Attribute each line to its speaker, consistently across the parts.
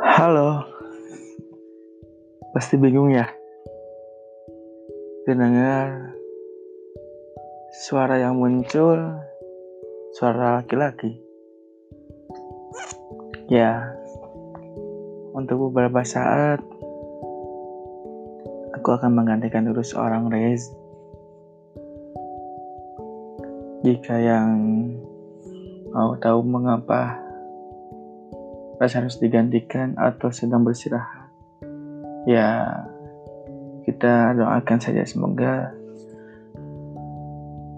Speaker 1: Halo. Pasti bingung ya? Dengar suara yang muncul suara laki-laki. Ya, untuk beberapa saat aku akan menggantikan dulu seorang Rez. Jika yang mau tahu mengapa rasa harus digantikan atau sedang beristirahat. Ya, kita doakan saja semoga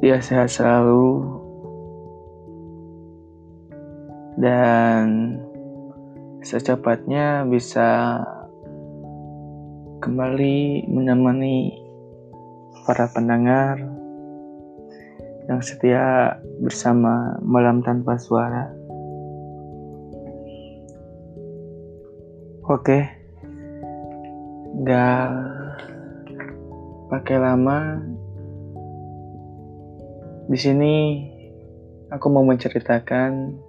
Speaker 1: dia sehat selalu dan secepatnya bisa kembali menemani para pendengar yang setia bersama malam tanpa suara. Oke, nggak pakai lama. Di sini aku mau menceritakan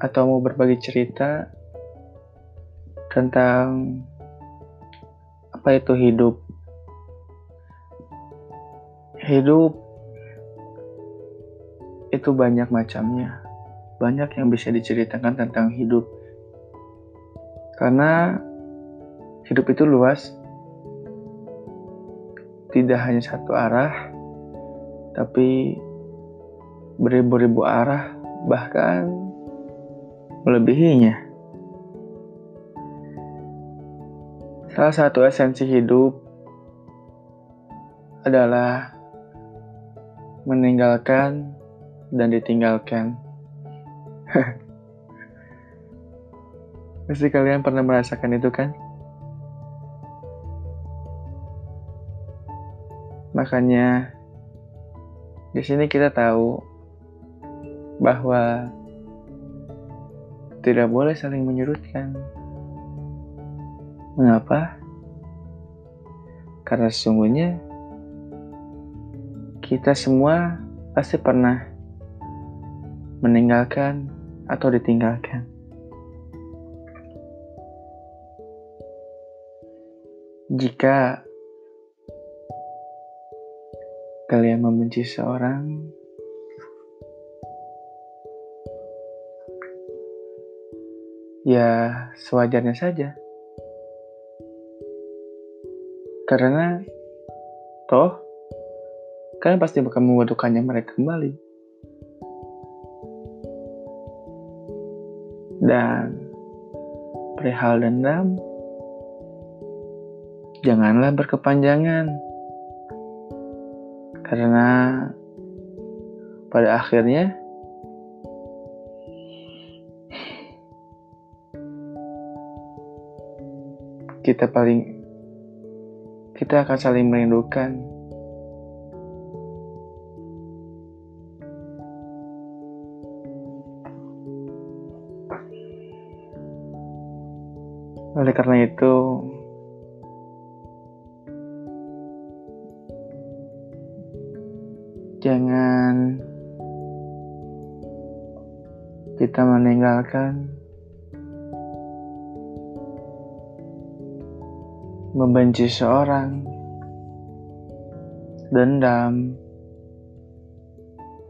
Speaker 1: atau mau berbagi cerita tentang apa itu hidup. Hidup itu banyak macamnya. Banyak yang bisa diceritakan tentang hidup karena hidup itu luas, tidak hanya satu arah, tapi beribu-ribu arah, bahkan melebihinya. Salah satu esensi hidup adalah meninggalkan dan ditinggalkan. Pasti kalian pernah merasakan itu kan? Makanya di sini kita tahu bahwa tidak boleh saling menyurutkan. Mengapa? Karena sesungguhnya kita semua pasti pernah meninggalkan atau ditinggalkan. Jika kalian membenci seorang, ya sewajarnya saja. Karena toh kalian pasti bakal membutuhkannya mereka kembali. Dan perihal dendam janganlah berkepanjangan. Karena pada akhirnya kita paling kita akan saling merindukan. Oleh karena itu, jangan kita meninggalkan membenci seorang dendam.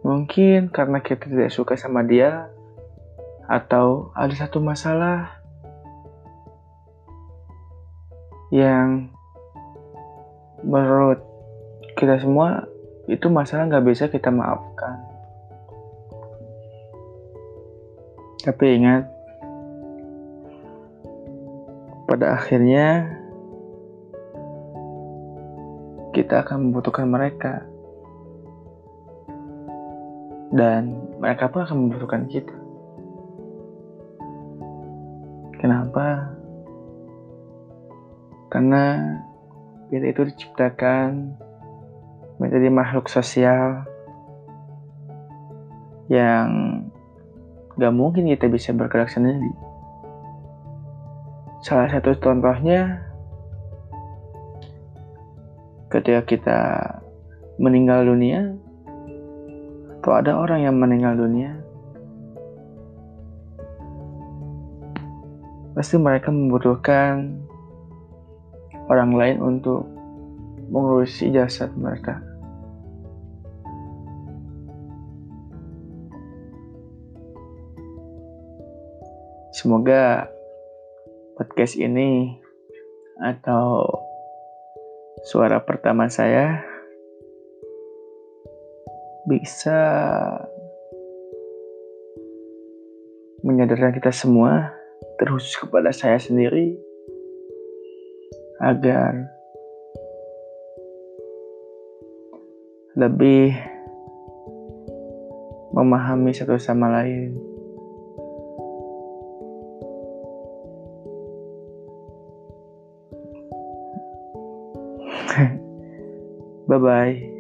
Speaker 1: Mungkin karena kita tidak suka sama dia atau ada satu masalah yang menurut kita semua itu masalah nggak bisa kita maafkan. Tapi ingat, pada akhirnya kita akan membutuhkan mereka. Dan mereka pun akan membutuhkan kita. Kenapa? Karena kita itu diciptakan menjadi makhluk sosial yang gak mungkin kita bisa bergerak sendiri. Salah satu contohnya ketika kita meninggal dunia atau ada orang yang meninggal dunia pasti mereka membutuhkan orang lain untuk mengurusi jasad mereka. Semoga podcast ini atau suara pertama saya bisa menyadarkan kita semua, terkhusus kepada saya sendiri, agar lebih memahami satu sama lain. Bye bye.